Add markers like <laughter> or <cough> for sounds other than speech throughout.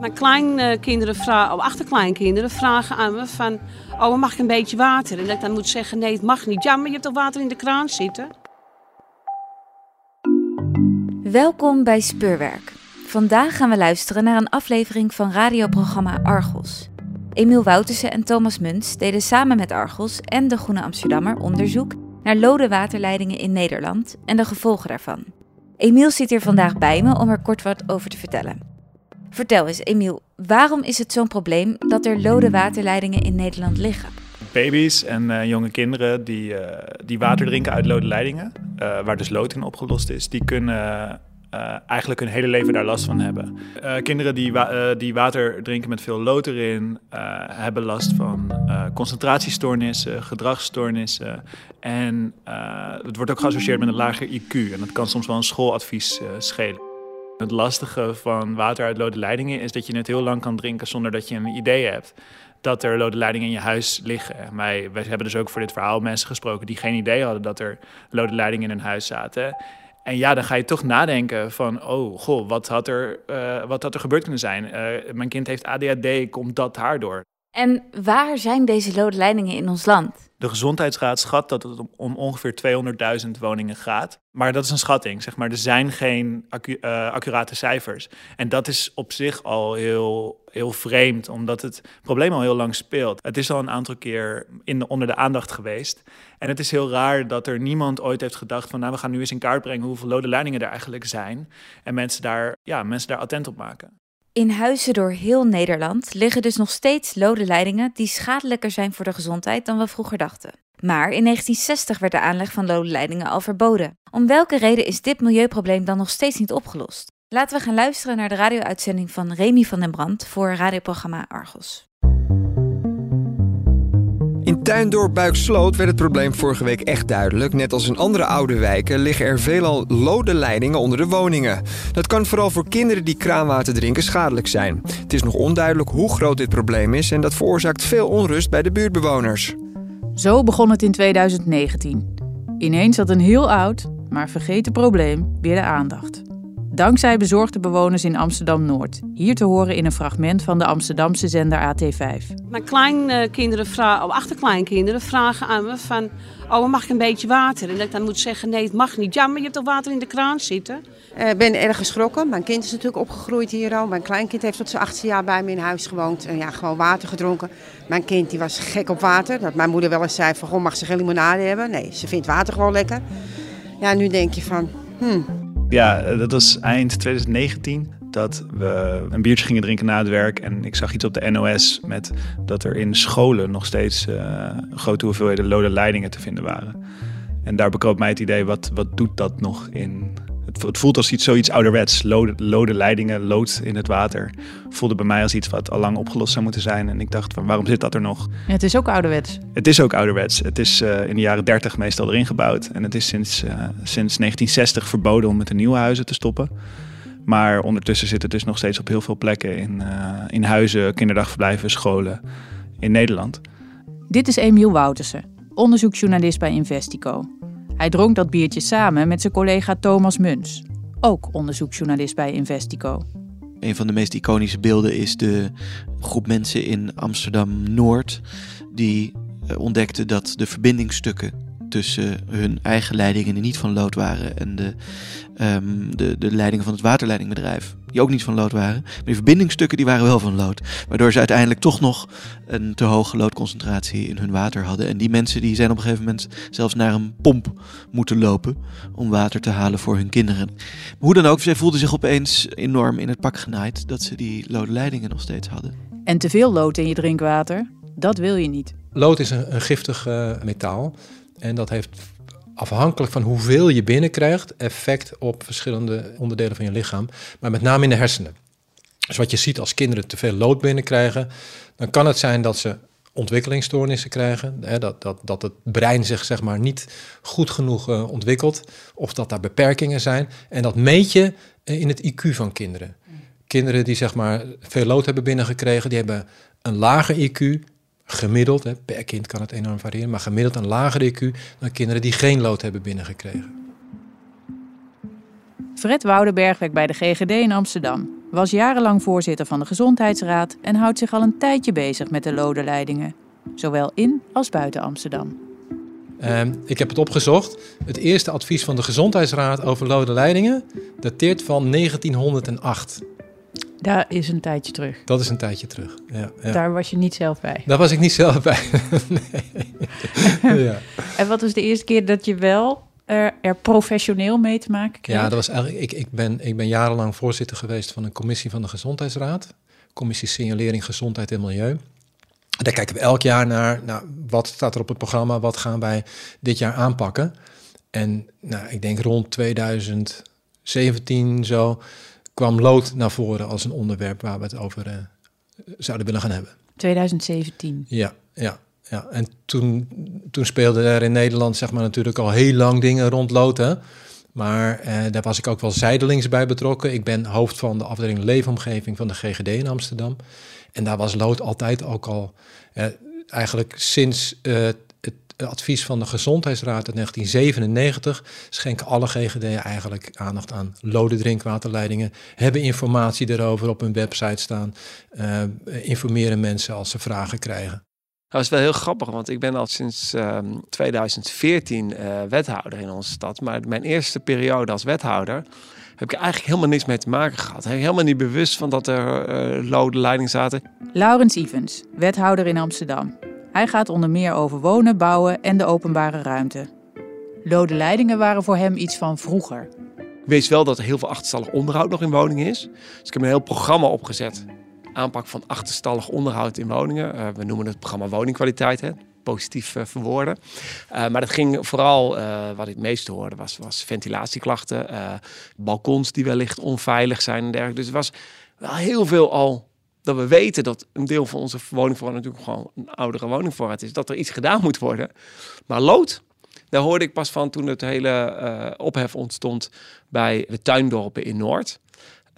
Mijn kleinkinderen vragen, of achterkleinkinderen vragen aan me van... Oh, mag ik een beetje water? En ik dan moet zeggen, nee, het mag niet. Ja, maar je hebt toch water in de kraan zitten? Welkom bij Speurwerk. Vandaag gaan we luisteren naar een aflevering van radioprogramma Argos. Emiel Woutersen en Thomas Muns deden samen met Argos en de Groene Amsterdammer onderzoek naar lode waterleidingen in Nederland en de gevolgen daarvan. Emiel zit hier vandaag bij me om er kort wat over te vertellen. Vertel eens, Emiel, waarom is het zo'n probleem dat er lode waterleidingen in Nederland liggen? Baby's en uh, jonge kinderen die, uh, die water drinken uit lode leidingen, uh, waar dus lood in opgelost is, die kunnen eigenlijk hun hele leven daar last van hebben. kinderen die, die water drinken met veel lood erin, hebben last van concentratiestoornissen, gedragsstoornissen. En het wordt ook geassocieerd met een lager IQ. En dat kan soms wel een schooladvies schelen. Het lastige van water uit lode leidingen is dat je het heel lang kan drinken zonder dat je een idee hebt dat er lode leidingen in je huis liggen. wij, wij hebben dus ook voor dit verhaal mensen gesproken die geen idee hadden dat er lode leidingen in hun huis zaten. En ja, dan ga je toch nadenken van, oh goh, wat had er, uh, wat had er gebeurd kunnen zijn? Uh, mijn kind heeft ADHD, komt dat daardoor? En waar zijn deze lode leidingen in ons land? De Gezondheidsraad schat dat het om ongeveer 200.000 woningen gaat. Maar dat is een schatting, zeg maar. Er zijn geen uh, accurate cijfers. En dat is op zich al heel, heel vreemd, omdat het probleem al heel lang speelt. Het is al een aantal keer in de, onder de aandacht geweest. En het is heel raar dat er niemand ooit heeft gedacht van... nou, we gaan nu eens in kaart brengen hoeveel lode leidingen er eigenlijk zijn. En mensen daar, ja, mensen daar attent op maken. In huizen door heel Nederland liggen dus nog steeds lode leidingen die schadelijker zijn voor de gezondheid dan we vroeger dachten. Maar in 1960 werd de aanleg van lode leidingen al verboden. Om welke reden is dit milieuprobleem dan nog steeds niet opgelost? Laten we gaan luisteren naar de radio-uitzending van Remy van den Brand voor radioprogramma Argos. In Tuindorp Buiksloot werd het probleem vorige week echt duidelijk. Net als in andere oude wijken liggen er veelal lode leidingen onder de woningen. Dat kan vooral voor kinderen die kraanwater drinken schadelijk zijn. Het is nog onduidelijk hoe groot dit probleem is en dat veroorzaakt veel onrust bij de buurtbewoners. Zo begon het in 2019. Ineens had een heel oud, maar vergeten probleem weer de aandacht. Dankzij bezorgde bewoners in Amsterdam-Noord. Hier te horen in een fragment van de Amsterdamse zender AT5. Mijn kleinkinderen, vragen, of achterkleinkinderen, vragen aan me van... Oh, mag ik een beetje water? En dat ik dan moet zeggen, nee, het mag niet. Ja, maar je hebt toch water in de kraan zitten? Ik uh, ben erg geschrokken. Mijn kind is natuurlijk opgegroeid hier al. Mijn kleinkind heeft tot zijn achtste jaar bij me in huis gewoond. En ja, gewoon water gedronken. Mijn kind die was gek op water. Dat mijn moeder wel eens zei van, goh, mag ze geen limonade hebben? Nee, ze vindt water gewoon lekker. Ja, nu denk je van, hmm, ja, dat was eind 2019 dat we een biertje gingen drinken na het werk. En ik zag iets op de NOS met dat er in scholen nog steeds uh, grote hoeveelheden lode leidingen te vinden waren. En daar bekroop mij het idee, wat, wat doet dat nog in het voelt als iets, zoiets ouderwets. Lode, lode leidingen, lood in het water. Voelde bij mij als iets wat al lang opgelost zou moeten zijn. En ik dacht, van, waarom zit dat er nog? Ja, het is ook ouderwets. Het is ook ouderwets. Het is uh, in de jaren 30 meestal erin gebouwd. En het is sinds, uh, sinds 1960 verboden om met de nieuwe huizen te stoppen. Maar ondertussen zit het dus nog steeds op heel veel plekken in, uh, in huizen, kinderdagverblijven, scholen in Nederland. Dit is Emiel Woutersen, onderzoeksjournalist bij Investico. Hij dronk dat biertje samen met zijn collega Thomas Muns, ook onderzoeksjournalist bij Investico. Een van de meest iconische beelden is de groep mensen in Amsterdam Noord die eh, ontdekten dat de verbindingstukken tussen hun eigen leidingen die niet van lood waren en de, um, de, de leidingen van het waterleidingbedrijf, die ook niet van lood waren. Maar die verbindingstukken die waren wel van lood. Waardoor ze uiteindelijk toch nog een te hoge loodconcentratie in hun water hadden. En die mensen die zijn op een gegeven moment zelfs naar een pomp moeten lopen om water te halen voor hun kinderen. Maar hoe dan ook, zij voelden zich opeens enorm in het pak genaaid dat ze die lode leidingen nog steeds hadden. En te veel lood in je drinkwater, dat wil je niet. Lood is een, een giftig uh, metaal. En dat heeft afhankelijk van hoeveel je binnenkrijgt, effect op verschillende onderdelen van je lichaam, maar met name in de hersenen. Dus wat je ziet als kinderen te veel lood binnenkrijgen, dan kan het zijn dat ze ontwikkelingsstoornissen krijgen. Hè, dat, dat, dat het brein zich zeg maar niet goed genoeg uh, ontwikkelt. Of dat daar beperkingen zijn. En dat meet je in het IQ van kinderen. Kinderen die zeg maar veel lood hebben binnengekregen, die hebben een lager IQ. Gemiddeld, hè, per kind kan het enorm variëren, maar gemiddeld een lager IQ dan kinderen die geen lood hebben binnengekregen. Fred Woudenberg werkt bij de GGD in Amsterdam, was jarenlang voorzitter van de Gezondheidsraad en houdt zich al een tijdje bezig met de lodenleidingen, zowel in als buiten Amsterdam. Uh, ik heb het opgezocht. Het eerste advies van de Gezondheidsraad over lode leidingen dateert van 1908. Daar is een tijdje terug. Dat is een tijdje terug. Ja, ja. Daar was je niet zelf bij. Daar was ik niet zelf bij. <laughs> nee. ja. En wat was de eerste keer dat je wel er, er, professioneel mee te maken kreeg? Ja, dat was eigenlijk. Ik, ik, ben, ik ben jarenlang voorzitter geweest van een commissie van de Gezondheidsraad. Commissie Signalering Gezondheid en Milieu. Daar kijken we elk jaar naar. Nou, wat staat er op het programma? Wat gaan wij dit jaar aanpakken? En nou, ik denk rond 2017 zo kwam lood naar voren als een onderwerp waar we het over uh, zouden willen gaan hebben. 2017. Ja, ja, ja. En toen, toen speelden er in Nederland zeg maar natuurlijk al heel lang dingen rond lood. Hè? Maar eh, daar was ik ook wel zijdelings bij betrokken. Ik ben hoofd van de afdeling leefomgeving van de GGD in Amsterdam. En daar was lood altijd ook al, eh, eigenlijk sinds advies van de Gezondheidsraad uit 1997 schenken alle GGD'en eigenlijk aandacht aan lode drinkwaterleidingen, hebben informatie erover op hun website staan, uh, informeren mensen als ze vragen krijgen. Dat is wel heel grappig, want ik ben al sinds uh, 2014 uh, wethouder in onze stad. Maar mijn eerste periode als wethouder heb ik eigenlijk helemaal niks mee te maken gehad. Ik helemaal niet bewust van dat er uh, lode leidingen zaten. Laurens Evans, wethouder in Amsterdam. Hij gaat onder meer over wonen, bouwen en de openbare ruimte. Lode leidingen waren voor hem iets van vroeger. Ik weet wel dat er heel veel achterstallig onderhoud nog in woningen is. Dus ik heb een heel programma opgezet. Aanpak van achterstallig onderhoud in woningen. Uh, we noemen het programma woningkwaliteit, hè? positief uh, verwoorden. Uh, maar dat ging vooral, wat ik het meest hoorde, was, was ventilatieklachten. balkons die wellicht onveilig zijn en dergelijke. Dus er was wel heel veel al dat we weten dat een deel van onze woningvoorraad natuurlijk gewoon een oudere woningvoorraad is, dat er iets gedaan moet worden. Maar lood, daar hoorde ik pas van toen het hele uh, ophef ontstond bij de tuindorpen in Noord.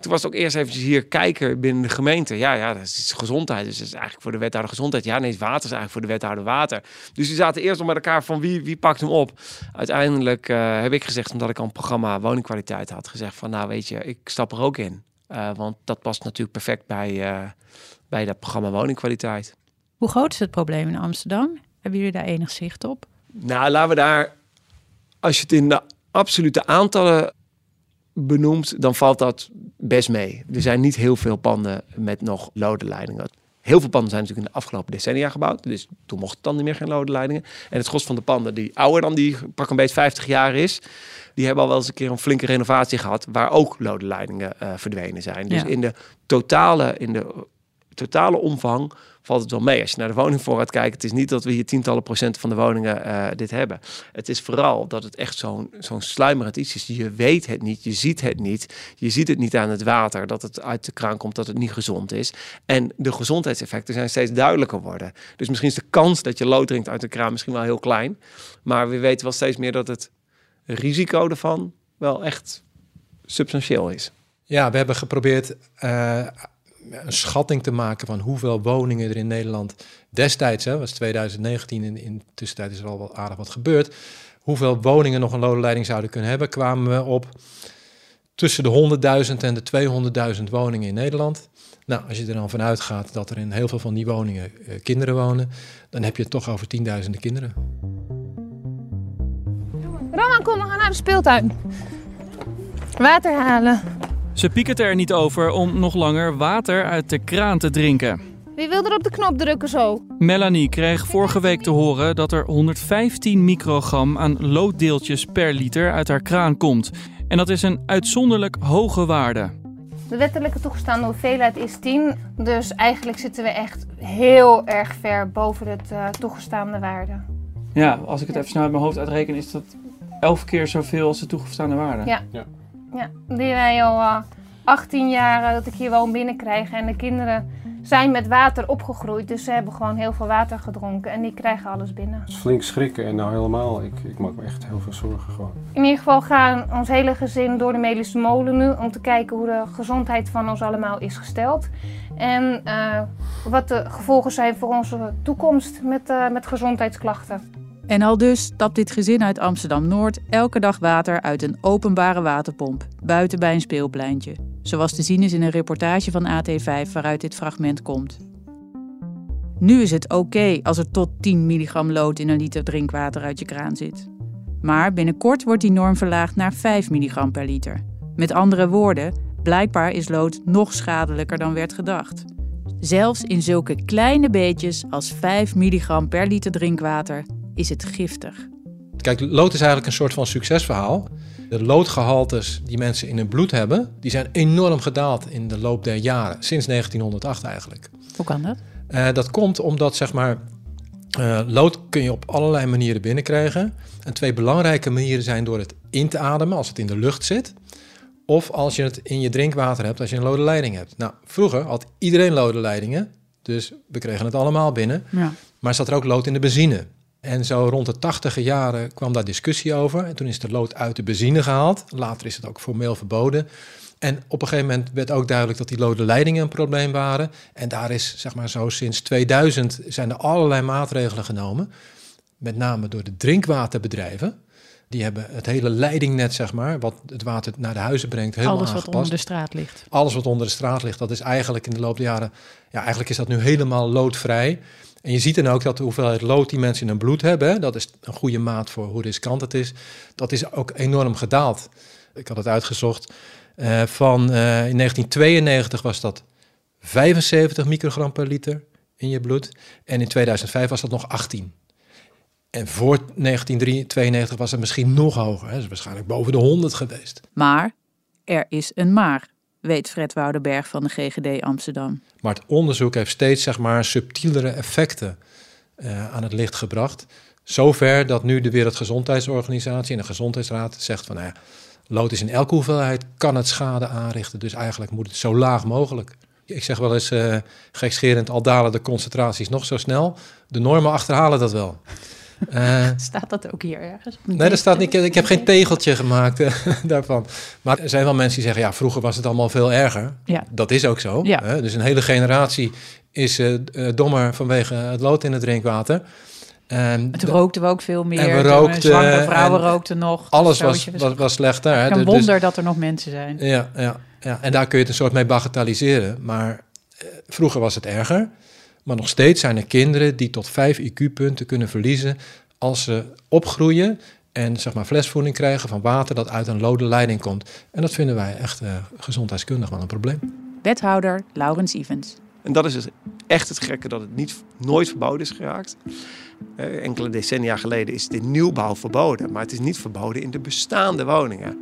Toen was het ook eerst eventjes hier kijken binnen de gemeente. Ja, ja, dat is gezondheid. Dus dat is eigenlijk voor de wethouder gezondheid. Ja, nee, water is eigenlijk voor de wethouder water. Dus die zaten eerst nog met elkaar van wie, wie pakt hem op. Uiteindelijk uh, heb ik gezegd, omdat ik al een programma woningkwaliteit had, gezegd van nou weet je, ik stap er ook in. Uh, want dat past natuurlijk perfect bij, uh, bij dat programma woningkwaliteit. Hoe groot is het probleem in Amsterdam? Hebben jullie daar enig zicht op? Nou, laten we daar, als je het in de absolute aantallen benoemt, dan valt dat best mee. Er zijn niet heel veel panden met nog lode leidingen. Heel veel panden zijn natuurlijk in de afgelopen decennia gebouwd. Dus toen mochten dan niet meer geen lode leidingen. En het gros van de panden die ouder dan die pak een beetje 50 jaar is, die hebben al wel eens een keer een flinke renovatie gehad, waar ook lode leidingen uh, verdwenen zijn. Dus ja. in de totale, in de totale omvang valt het wel mee. Als je naar de woningvoorraad kijkt, het is niet dat we hier tientallen procent van de woningen uh, dit hebben. Het is vooral dat het echt zo'n zo'n sluimerend iets is. Je weet het niet, je ziet het niet. Je ziet het niet aan het water, dat het uit de kraan komt, dat het niet gezond is. En de gezondheidseffecten zijn steeds duidelijker worden. Dus misschien is de kans dat je lood drinkt uit de kraan misschien wel heel klein. Maar we weten wel steeds meer dat het risico ervan wel echt substantieel is. Ja, we hebben geprobeerd uh, een schatting te maken van hoeveel woningen er in Nederland destijds, hè, was 2019, in, in tussentijd is er al wel aardig wat gebeurd, hoeveel woningen nog een lode leiding zouden kunnen hebben, kwamen we op tussen de 100.000 en de 200.000 woningen in Nederland. Nou, als je er dan vanuit gaat dat er in heel veel van die woningen uh, kinderen wonen, dan heb je het toch over tienduizenden kinderen. Roman, kom, we gaan naar de speeltuin. Water halen. Ze piekert er niet over om nog langer water uit de kraan te drinken. Wie wil er op de knop drukken zo? Melanie kreeg vorige week te horen dat er 115 microgram aan looddeeltjes per liter uit haar kraan komt. En dat is een uitzonderlijk hoge waarde. De wettelijke toegestaande hoeveelheid is 10. Dus eigenlijk zitten we echt heel erg ver boven het uh, toegestaande waarde. Ja, als ik het even snel uit mijn hoofd uitreken, is dat elf keer zoveel als de toegestaande waarde. Ja. ja. Ja. Die wij al uh, 18 jaar eh, dat ik hier woon binnenkrijg. En de kinderen zijn met water opgegroeid. Dus ze hebben gewoon heel veel water gedronken. En die krijgen alles binnen. Het is flink schrikken en nou helemaal. Ik, ik maak me echt heel veel zorgen gewoon. In ieder geval gaan ons hele gezin door de Medische Molen nu. Om te kijken hoe de gezondheid van ons allemaal is gesteld. En uh, wat de gevolgen zijn voor onze toekomst met, uh, met gezondheidsklachten. En al dus stapt dit gezin uit Amsterdam-Noord elke dag water uit een openbare waterpomp, buiten bij een speelpleintje. Zoals te zien is in een reportage van AT5 waaruit dit fragment komt. Nu is het oké als er tot 10 milligram lood in een liter drinkwater uit je kraan zit. Maar binnenkort wordt die norm verlaagd naar 5 milligram per liter. Met andere woorden, blijkbaar is lood nog schadelijker dan werd gedacht. Zelfs in zulke kleine beetjes als 5 milligram per liter drinkwater is het giftig. Kijk, lood is eigenlijk een soort van succesverhaal. De loodgehaltes die mensen in hun bloed hebben, die zijn enorm gedaald in de loop der jaren, sinds 1908 eigenlijk. Hoe kan dat? Uh, dat komt omdat, zeg maar, uh, lood kun je op allerlei manieren binnenkrijgen. En twee belangrijke manieren zijn door het in te ademen, als het in de lucht zit. Of als je het in je drinkwater hebt, als je een lode leiding hebt. Nou, vroeger had iedereen lode leidingen, dus we kregen het allemaal binnen. Ja. Maar zat er ook lood in de benzine. En zo rond de tachtige jaren kwam daar discussie over. En toen is de lood uit de benzine gehaald. Later is het ook formeel verboden. En op een gegeven moment werd ook duidelijk dat die lode leidingen een probleem waren. En daar is, zeg maar zo, sinds 2000 zijn er allerlei maatregelen genomen. Met name door de drinkwaterbedrijven. Die hebben het hele leidingnet, zeg maar, wat het water naar de huizen brengt, helemaal Alles wat onder de straat ligt. Alles wat onder de straat ligt, dat is eigenlijk in de loop der jaren... Ja, eigenlijk is dat nu helemaal loodvrij. En je ziet dan ook dat de hoeveelheid lood die mensen in hun bloed hebben, dat is een goede maat voor hoe riskant het is, dat is ook enorm gedaald. Ik had het uitgezocht. Uh, van uh, in 1992 was dat 75 microgram per liter in je bloed. En in 2005 was dat nog 18. En voor 1992 was het misschien nog hoger. Hè? Dus waarschijnlijk boven de 100 geweest. Maar er is een maar weet Fred Woudenberg van de GGD Amsterdam. Maar het onderzoek heeft steeds zeg maar, subtielere effecten uh, aan het licht gebracht. Zover dat nu de Wereldgezondheidsorganisatie en de Gezondheidsraad zegt van... Nou ja, lood is in elke hoeveelheid, kan het schade aanrichten. Dus eigenlijk moet het zo laag mogelijk. Ik zeg wel eens uh, gekscherend, al dalen de concentraties nog zo snel. De normen achterhalen dat wel. Uh, <laughs> staat dat ook hier ergens? Nee, dat staat niet. Ik heb geen tegeltje gemaakt uh, <laughs> daarvan. Maar er zijn wel mensen die zeggen: ja, vroeger was het allemaal veel erger. Ja. Dat is ook zo. Ja. Hè? Dus een hele generatie is uh, dommer vanwege het lood in het drinkwater. En het rookten we ook veel meer. En we rookten. Zwangere vrouwen rookten nog. Alles was, was, was slechter. Hè? Een wonder dus, dat er nog mensen zijn. Ja, ja, ja, en daar kun je het een soort mee bagatelliseren. Maar vroeger was het erger. Maar nog steeds zijn er kinderen die tot 5 IQ-punten kunnen verliezen als ze opgroeien en zeg maar flesvoeding krijgen van water dat uit een lode leiding komt. En dat vinden wij echt uh, gezondheidskundig wel een probleem. Wethouder Laurens Evans. En dat is dus echt het gekke dat het niet, nooit verboden is geraakt. Uh, enkele decennia geleden is de nieuwbouw verboden, maar het is niet verboden in de bestaande woningen.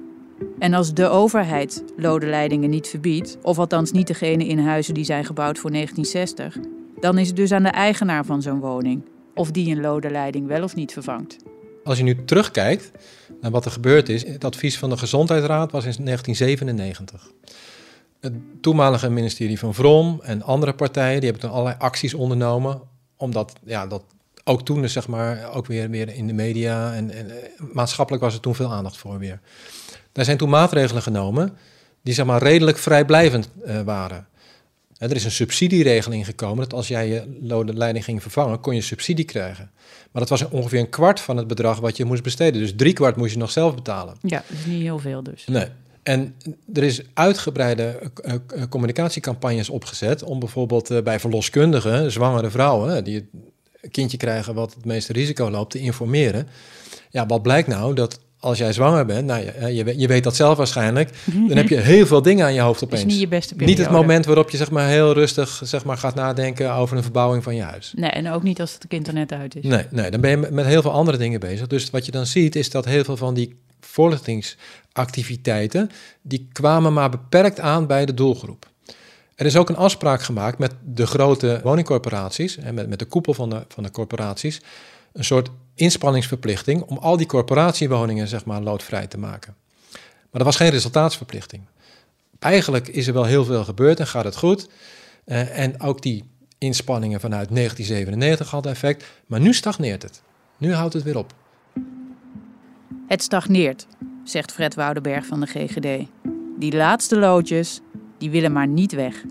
En als de overheid lode leidingen niet verbiedt, of althans niet degene in huizen die zijn gebouwd voor 1960, dan is het dus aan de eigenaar van zo'n woning of die een lode leiding wel of niet vervangt. Als je nu terugkijkt naar wat er gebeurd is, het advies van de Gezondheidsraad was in 1997. Het toenmalige ministerie van Vrom en andere partijen die hebben toen allerlei acties ondernomen, omdat ja, dat ook toen dus, zeg maar ook weer, weer in de media en, en maatschappelijk was er toen veel aandacht voor weer. Daar zijn toen maatregelen genomen die zeg maar redelijk vrijblijvend uh, waren. Er is een subsidieregeling gekomen dat als jij je leiding ging vervangen, kon je subsidie krijgen. Maar dat was ongeveer een kwart van het bedrag wat je moest besteden. Dus drie kwart moest je nog zelf betalen. Ja, is niet heel veel dus. Nee. En er is uitgebreide uh, uh, communicatiecampagnes opgezet om bijvoorbeeld uh, bij verloskundigen, zwangere vrouwen, die een kindje krijgen wat het meeste risico loopt, te informeren. Ja, wat blijkt nou? Dat als jij zwanger bent, nou, je, je, je, weet dat zelf waarschijnlijk, dan heb je heel veel dingen aan je hoofd opeens. is niet je beste periode. Niet het moment waarop je zeg maar, heel rustig zeg maar, gaat nadenken over een verbouwing van je huis. Nee, en ook niet als het internet uit is. Nee, nee, dan ben je met heel veel andere dingen bezig. Dus wat je dan ziet, is dat heel veel van die voorlichtingsactiviteiten, die kwamen maar beperkt aan bij de doelgroep. Er is ook een afspraak gemaakt met de grote woningcorporaties en met, met de koepel van de, van de corporaties, een soort inspanningsverplichting om al die corporatiewoningen zeg maar loodvrij te maken. Maar er was geen resultaatsverplichting. eigenlijk is er wel heel veel gebeurd en gaat het goed. Uh, en ook die inspanningen vanuit 1997 hadden effect. Maar nu stagneert het. Nu houdt het weer op. Het stagneert, zegt Fred Woudenberg van de GGD. Die laatste loodjes, die willen maar niet weg.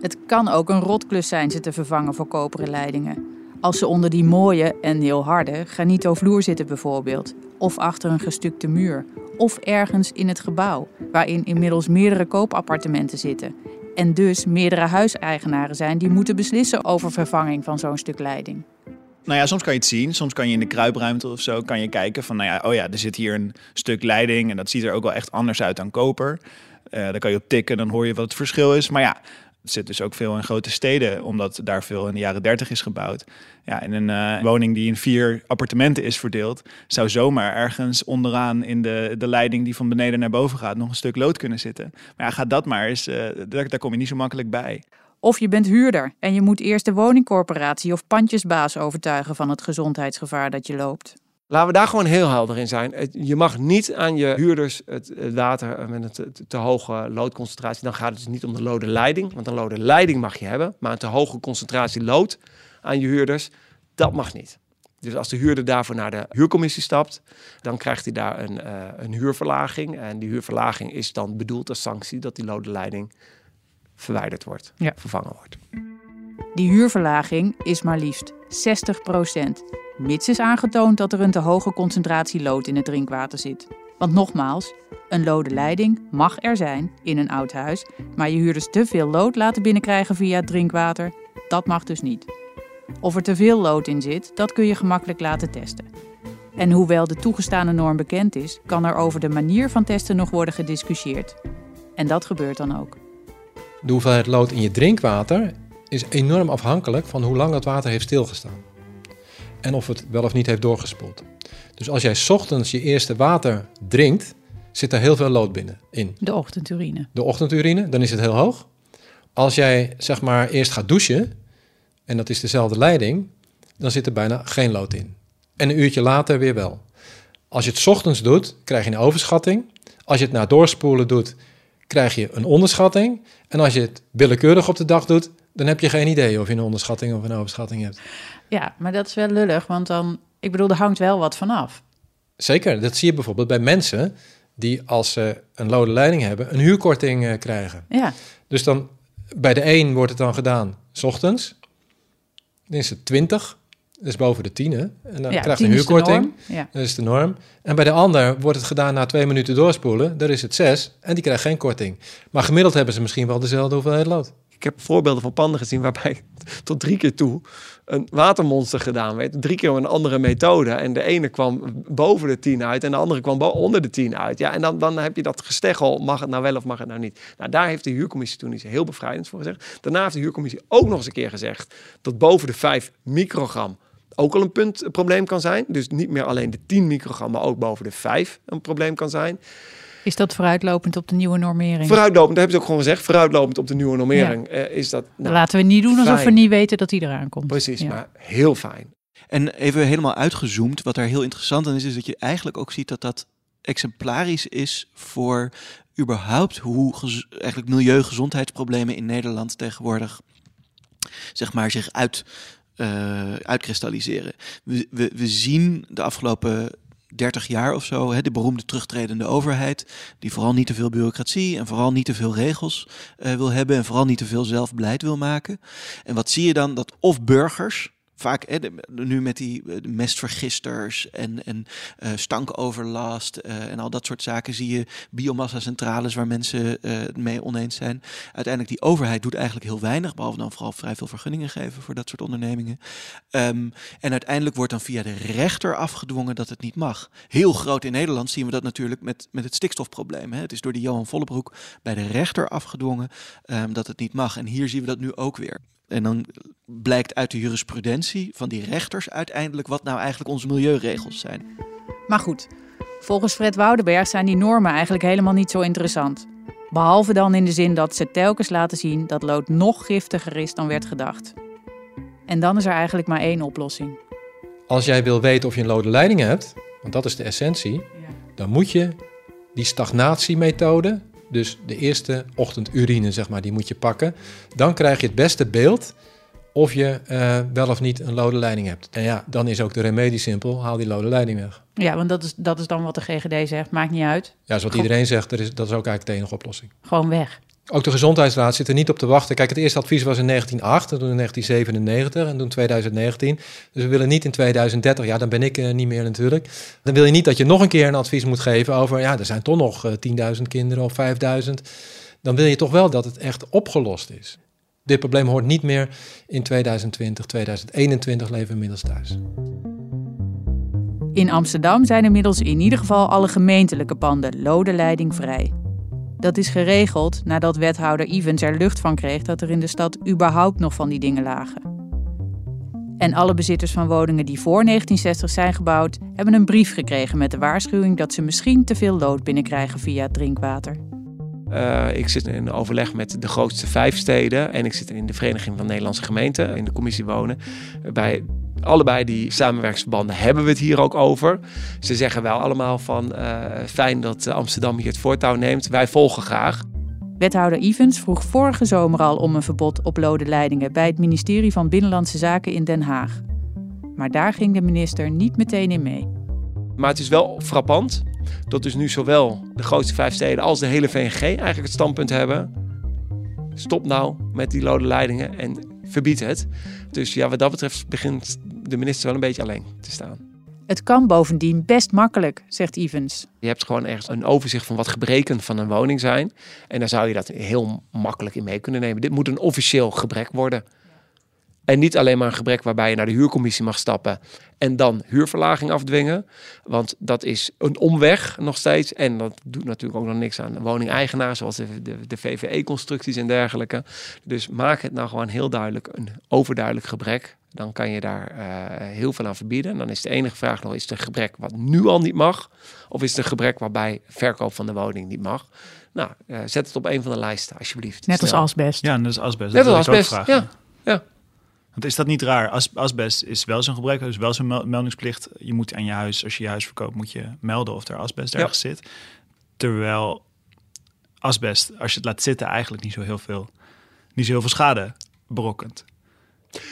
Het kan ook een rotklus zijn ze te vervangen voor koperen leidingen. Als ze onder die mooie en heel harde granito-vloer zitten bijvoorbeeld. Of achter een gestukte muur. Of ergens in het gebouw, waarin inmiddels meerdere koopappartementen zitten. En dus meerdere huiseigenaren zijn die moeten beslissen over vervanging van zo'n stuk leiding. Nou ja, soms kan je het zien. Soms kan je in de kruipruimte of zo kan je kijken van, nou ja, oh ja, er zit hier een stuk leiding en dat ziet er ook wel echt anders uit dan koper. Uh, dan kan je op tikken, dan hoor je wat het verschil is. Maar ja, het zit dus ook veel in grote steden, omdat daar veel in de jaren 30 is gebouwd. Ja, in een uh, woning die in vier appartementen is verdeeld, zou zomaar ergens onderaan in de, de leiding die van beneden naar boven gaat, nog een stuk lood kunnen zitten. Maar ja, gaat dat maar eens, daar, daar kom je niet zo makkelijk bij. Of je bent huurder en je moet eerst de woningcorporatie of pandjesbaas overtuigen van het gezondheidsgevaar dat je loopt. Laten we daar gewoon heel helder in zijn. Je mag niet aan je huurders het water met een te, hoge loodconcentratie. Dan gaat het dus niet om de lode leiding. Want een lode leiding mag je hebben. Maar een te hoge concentratie lood aan je huurders, dat mag niet. Dus als de huurder daarvoor naar de huurcommissie stapt, dan krijgt hij daar een, uh, een huurverlaging. En die huurverlaging is dan bedoeld als sanctie dat die lode leiding verwijderd wordt, ja. vervangen wordt. Die huurverlaging is maar liefst 60 procent, mits is aangetoond dat er een te hoge concentratie lood in het drinkwater zit. Want nogmaals, een lode leiding mag er zijn in een oud huis, maar je huurders te veel lood laten binnenkrijgen via het drinkwater, dat mag dus niet. Of er te veel lood in zit, dat kun je gemakkelijk laten testen. En hoewel de toegestane norm bekend is, kan er over de manier van testen nog worden gediscussieerd. En dat gebeurt dan ook. De hoeveelheid lood in je drinkwater is enorm afhankelijk van hoe lang het water heeft stilgestaan. En of het wel of niet heeft doorgespoeld. Dus als jij ochtends je eerste water drinkt, zit er heel veel lood binnen in. De ochtendurine. De ochtendurine, dan is het heel hoog. Als jij zeg maar eerst gaat douchen, en dat is dezelfde leiding, dan zit er bijna geen lood in. En een uurtje later weer wel. Als je het ochtends doet, krijg je een overschatting. Als je het na doorspoelen doet, krijg je een onderschatting. En als je het willekeurig op de dag doet, dan heb je geen idee of je een onderschatting of een overschatting hebt. Ja, maar dat is wel lullig, want dan, ik bedoel, er hangt wel wat vanaf. Zeker, dat zie je bijvoorbeeld bij mensen die als ze een lode leiding hebben, een huurkorting uh, krijgen. Ja. Dus dan bij de een wordt het dan gedaan s ochtends, dan is het 20, dat is boven de 10 En dan ja, krijgt een huurkorting, ja. dat is de norm. En bij de ander wordt het gedaan na twee minuten doorspoelen, daar is het 6 en die krijgt geen korting. Maar gemiddeld hebben ze misschien wel dezelfde hoeveelheid lood. Ik heb voorbeelden van panden gezien waarbij <laughs> tot drie keer toe een watermonster gedaan werd. Drie keer een andere methode. En de ene kwam boven de 10 uit en de andere kwam onder de 10 uit. Ja, en dan, dan heb je dat gesteggel, mag het nou wel of mag het nou niet? Nou, daar heeft de huurcommissie toen iets heel bevrijdends voor gezegd. Daarna heeft de huurcommissie ook nog eens een keer gezegd dat boven de 5 microgram ook al een punt een probleem kan zijn. Dus niet meer alleen de 10 microgram, maar ook boven de 5 een probleem kan zijn. Is dat vooruitlopend op de nieuwe normering? Vooruitlopend, dat hebben ze ook gewoon gezegd. Vooruitlopend op de nieuwe normering ja. uh, is dat. Nou, Laten we niet doen alsof fijn. we niet weten dat die eraan komt. Precies, ja. maar heel fijn. En even helemaal uitgezoomd, wat daar heel interessant aan is, is dat je eigenlijk ook ziet dat dat exemplarisch is voor überhaupt hoe eigenlijk milieugezondheidsproblemen in Nederland tegenwoordig zeg maar zich uit, uh, uitkristalliseren. We, we, we zien de afgelopen 30 jaar of zo, hè, de beroemde terugtredende overheid, die vooral niet te veel bureaucratie en vooral niet te veel regels uh, wil hebben en vooral niet te veel zelf beleid wil maken. En wat zie je dan? Dat of burgers, vaak nu met die eh, mestvergisters en, en uh, stankoverlast uh, en al dat soort zaken zie je biomassa-centrales waar mensen uh, mee oneens zijn. Uiteindelijk die overheid doet eigenlijk heel weinig, behalve dan vooral vrij veel vergunningen geven voor dat soort ondernemingen. Um, en uiteindelijk wordt dan via de rechter afgedwongen dat het niet mag. Heel groot in Nederland zien we dat natuurlijk met, met het stikstofprobleem. Hè. Het is door die Johan Vollebroek bij de rechter afgedwongen um, dat het niet mag. En hier zien we dat nu ook weer. En dan blijkt uit de jurisprudentie van die rechters uiteindelijk wat nou eigenlijk onze milieuregels zijn. Maar goed, volgens Fred Woudenberg zijn die normen eigenlijk helemaal niet zo interessant. Behalve dan in de zin dat ze telkens laten zien dat lood nog giftiger is dan werd gedacht. En dan is er eigenlijk maar één oplossing. Als jij wil weten of je een lode leiding hebt, want dat is de essentie, ja. dan moet je die stagnatiemethode, Dus de eerste ochtendurine, zeg maar, die moet je pakken. Dan krijg je het beste beeld of je uh, wel of niet een lode leiding hebt. En ja, dan is ook de remedie simpel, haal die lode leiding weg. Ja, want dat is, dat is dan wat de GGD zegt, maakt niet uit. Ja, zoals iedereen zegt, er is, dat is ook eigenlijk de enige oplossing. Gewoon weg. Ook de Gezondheidsraad zit er niet op te wachten. Kijk, het eerste advies was in 1908, toen in 1997 en toen 2019. Dus we willen niet in 2030, ja, dan ben ik uh, niet meer natuurlijk. Dan wil je niet dat je nog een keer een advies moet geven over, ja, er zijn toch nog uh, 10.000 kinderen of 5.000. Dan wil je toch wel dat het echt opgelost is. Dit probleem hoort niet meer in 2020, 2021 leven we inmiddels thuis. In Amsterdam zijn inmiddels in ieder geval alle gemeentelijke panden lode leiding vrij. Dat is geregeld nadat wethouder Evans er lucht van kreeg dat er in de stad überhaupt nog van die dingen lagen. En alle bezitters van woningen die voor 1960 zijn gebouwd, hebben een brief gekregen met de waarschuwing dat ze misschien te veel lood binnenkrijgen via drinkwater. Uh, ik zit in overleg met de grootste vijf steden en ik zit in de Vereniging van Nederlandse Gemeenten in de commissie wonen. Bij allebei die samenwerksverbanden hebben we het hier ook over. Ze zeggen wel allemaal van uh, fijn dat Amsterdam hier het voortouw neemt. Wij volgen graag. Wethouder Evans vroeg vorige zomer al om een verbod op lode leidingen bij het ministerie van Binnenlandse Zaken in Den Haag. Maar daar ging de minister niet meteen in mee. Maar het is wel frappant dat dus nu zowel de grootste vijf steden als de hele VNG eigenlijk het standpunt hebben. Stop nou met die lode leidingen en verbied het. Dus ja, wat dat betreft begint de minister wel een beetje alleen te staan. Het kan bovendien best makkelijk, zegt Evans. Je hebt gewoon ergens een overzicht van wat gebreken van een woning zijn. En dan zou je dat heel makkelijk in mee kunnen nemen. Dit moet een officieel gebrek worden. En niet alleen maar een gebrek waarbij je naar de huurcommissie mag stappen en dan huurverlaging afdwingen. Want dat is een omweg nog steeds. En dat doet natuurlijk ook nog niks aan woningeigenaar, zoals de, de, de VVE-constructies en dergelijke. Dus maak het nou gewoon heel duidelijk een overduidelijk gebrek. Dan kan je daar uh, heel veel aan verbieden. En dan is de enige vraag nog: is het een gebrek wat nu al niet mag? Of is het een gebrek waarbij verkoop van de woning niet mag? Nou, uh, zet het op een van de lijsten, alsjeblieft. Net als asbest. Ja, net als asbest. Net als asbest. Ja, ja. Want is dat niet raar? As, asbest is wel zo'n gebrek, is wel zo'n meldingsplicht. Je moet aan je huis, als je je huis verkoopt, moet je melden of er asbest ergens zit. Terwijl asbest, als je het laat zitten, eigenlijk niet zo heel veel, niet zo heel veel schade berokkent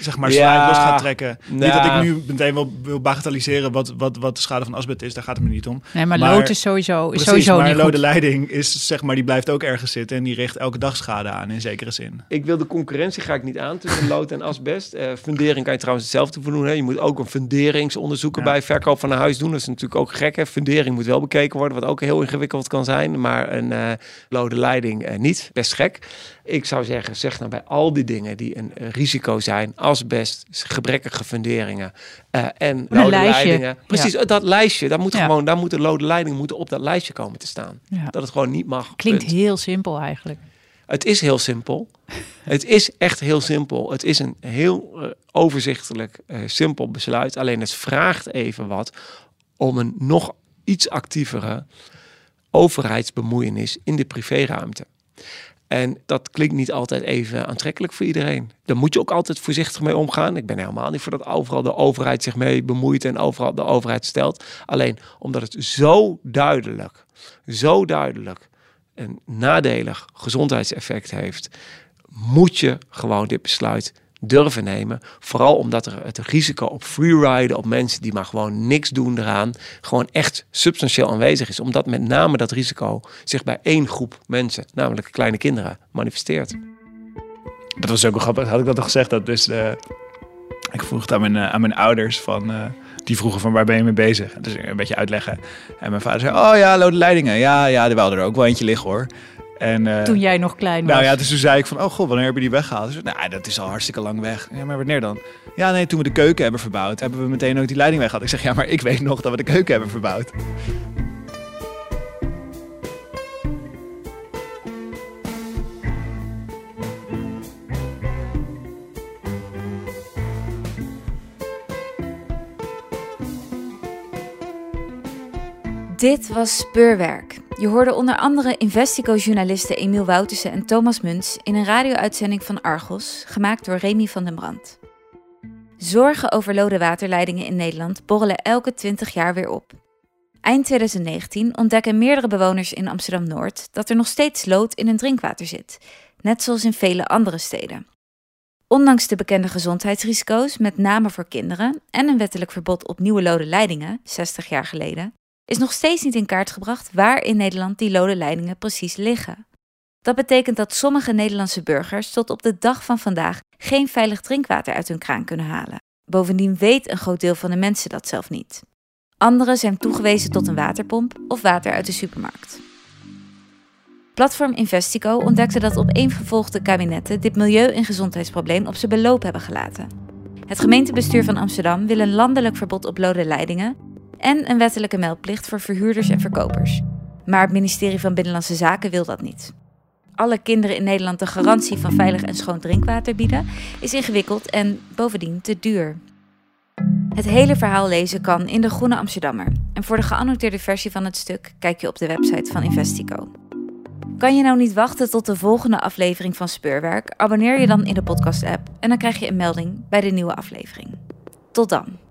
zeg maar ja, los gaat trekken. Niet dat ik nu meteen wil, wil bagatelliseren wat, wat, wat de schade van asbest is. Daar gaat het me niet om. Nee, maar, maar lood is sowieso, precies, sowieso maar niet lode goed. leiding is, zeg maar, die blijft ook ergens zitten. En die richt elke dag schade aan, in zekere zin. Ik wil de concurrentie ga ik niet aan tussen lood en asbest. Uh, fundering kan je trouwens hetzelfde voor doen. Hè. Je moet ook een funderingsonderzoeken ja. bij verkoop van een huis doen. Dat is natuurlijk ook gek. Hè. Fundering moet wel bekeken worden, wat ook heel ingewikkeld kan zijn. Maar een uh, lode leiding uh, niet. Best gek. Ik zou zeggen, zeg nou bij al die dingen die een risico zijn, asbest, gebrekkige funderingen uh, en lode leidingen. Precies, ja. dat lijstje, daar moet ja. gewoon, daar moeten lode leidingen moeten op dat lijstje komen te staan. Ja. Dat het gewoon niet mag. Klinkt punt. heel simpel eigenlijk. Het is heel simpel. <laughs> het is echt heel simpel. Het is een heel uh, overzichtelijk, uh, simpel besluit. Alleen het vraagt even wat om een nog iets actievere overheidsbemoeienis in de privéruimte. En dat klinkt niet altijd even aantrekkelijk voor iedereen. Daar moet je ook altijd voorzichtig mee omgaan. Ik ben helemaal niet voor dat overal de overheid zich mee bemoeit en overal de overheid stelt. Alleen omdat het zo duidelijk, zo duidelijk een nadelig gezondheidseffect heeft, moet je gewoon dit besluit durven nemen. Vooral omdat er het risico op freeriden, op mensen die maar gewoon niks doen eraan, gewoon echt substantieel aanwezig is. Omdat met name dat risico zich bij één groep mensen, namelijk kleine kinderen, manifesteert. Dat was ook wel grappig, had ik dat al gezegd. Dat dus, uh, ik vroeg het aan mijn, uh, aan mijn ouders van... Uh, die vroegen van waar ben je mee bezig? Dus een beetje uitleggen. En mijn vader zei, oh ja, lode leidingen. Ja, ja, er wel er ook wel eentje liggen hoor. En, uh, toen jij nog klein was. Nou ja, dus toen zei ik van, oh god, wanneer hebben die weggehaald? Dus, nou, dat is al hartstikke lang weg. Ja, maar wanneer dan? Ja, nee, toen we de keuken hebben verbouwd, hebben we meteen ook die leiding weggehaald. Ik zeg, ja, maar ik weet nog dat we de keuken hebben verbouwd. Dit was Speurwerk. Je hoorde onder andere Investico-journalisten Emiel Woutersen en Thomas Muns in een radio-uitzending van Argos, gemaakt door Remy van den Brand. Zorgen over lode waterleidingen in Nederland borrelen elke 20 jaar weer op. Eind 2019 ontdekken meerdere bewoners in Amsterdam Noord dat er nog steeds lood in hun drinkwater zit, net zoals in vele andere steden. Ondanks de bekende gezondheidsrisico's, met name voor kinderen, en een wettelijk verbod op nieuwe lode leidingen, 60 jaar geleden, is nog steeds niet in kaart gebracht waar in Nederland die lode leidingen precies liggen. Dat betekent dat sommige Nederlandse burgers tot op de dag van vandaag geen veilig drinkwater uit hun kraan kunnen halen. Bovendien weet een groot deel van de mensen dat zelf niet. Anderen zijn toegewezen tot een waterpomp of water uit de supermarkt. Platform Investico ontdekte dat op gevolgde kabinetten dit milieu- en gezondheidsprobleem op zijn beloop hebben gelaten. Het gemeentebestuur van Amsterdam wil een landelijk verbod op lode leidingen en een wettelijke meldplicht voor verhuurders en verkopers. Maar het ministerie van Binnenlandse Zaken wil dat niet. Alle kinderen in Nederland de garantie van veilig en schoon drinkwater bieden, is ingewikkeld en bovendien te duur. Het hele verhaal lezen kan in de Groene Amsterdammer. En voor de geannoteerde versie van het stuk kijk je op de website van Investico. Kan je nou niet wachten tot de volgende aflevering van Speurwerk? Abonneer je dan in de podcast-app en dan krijg je een melding bij de nieuwe aflevering. Tot dan.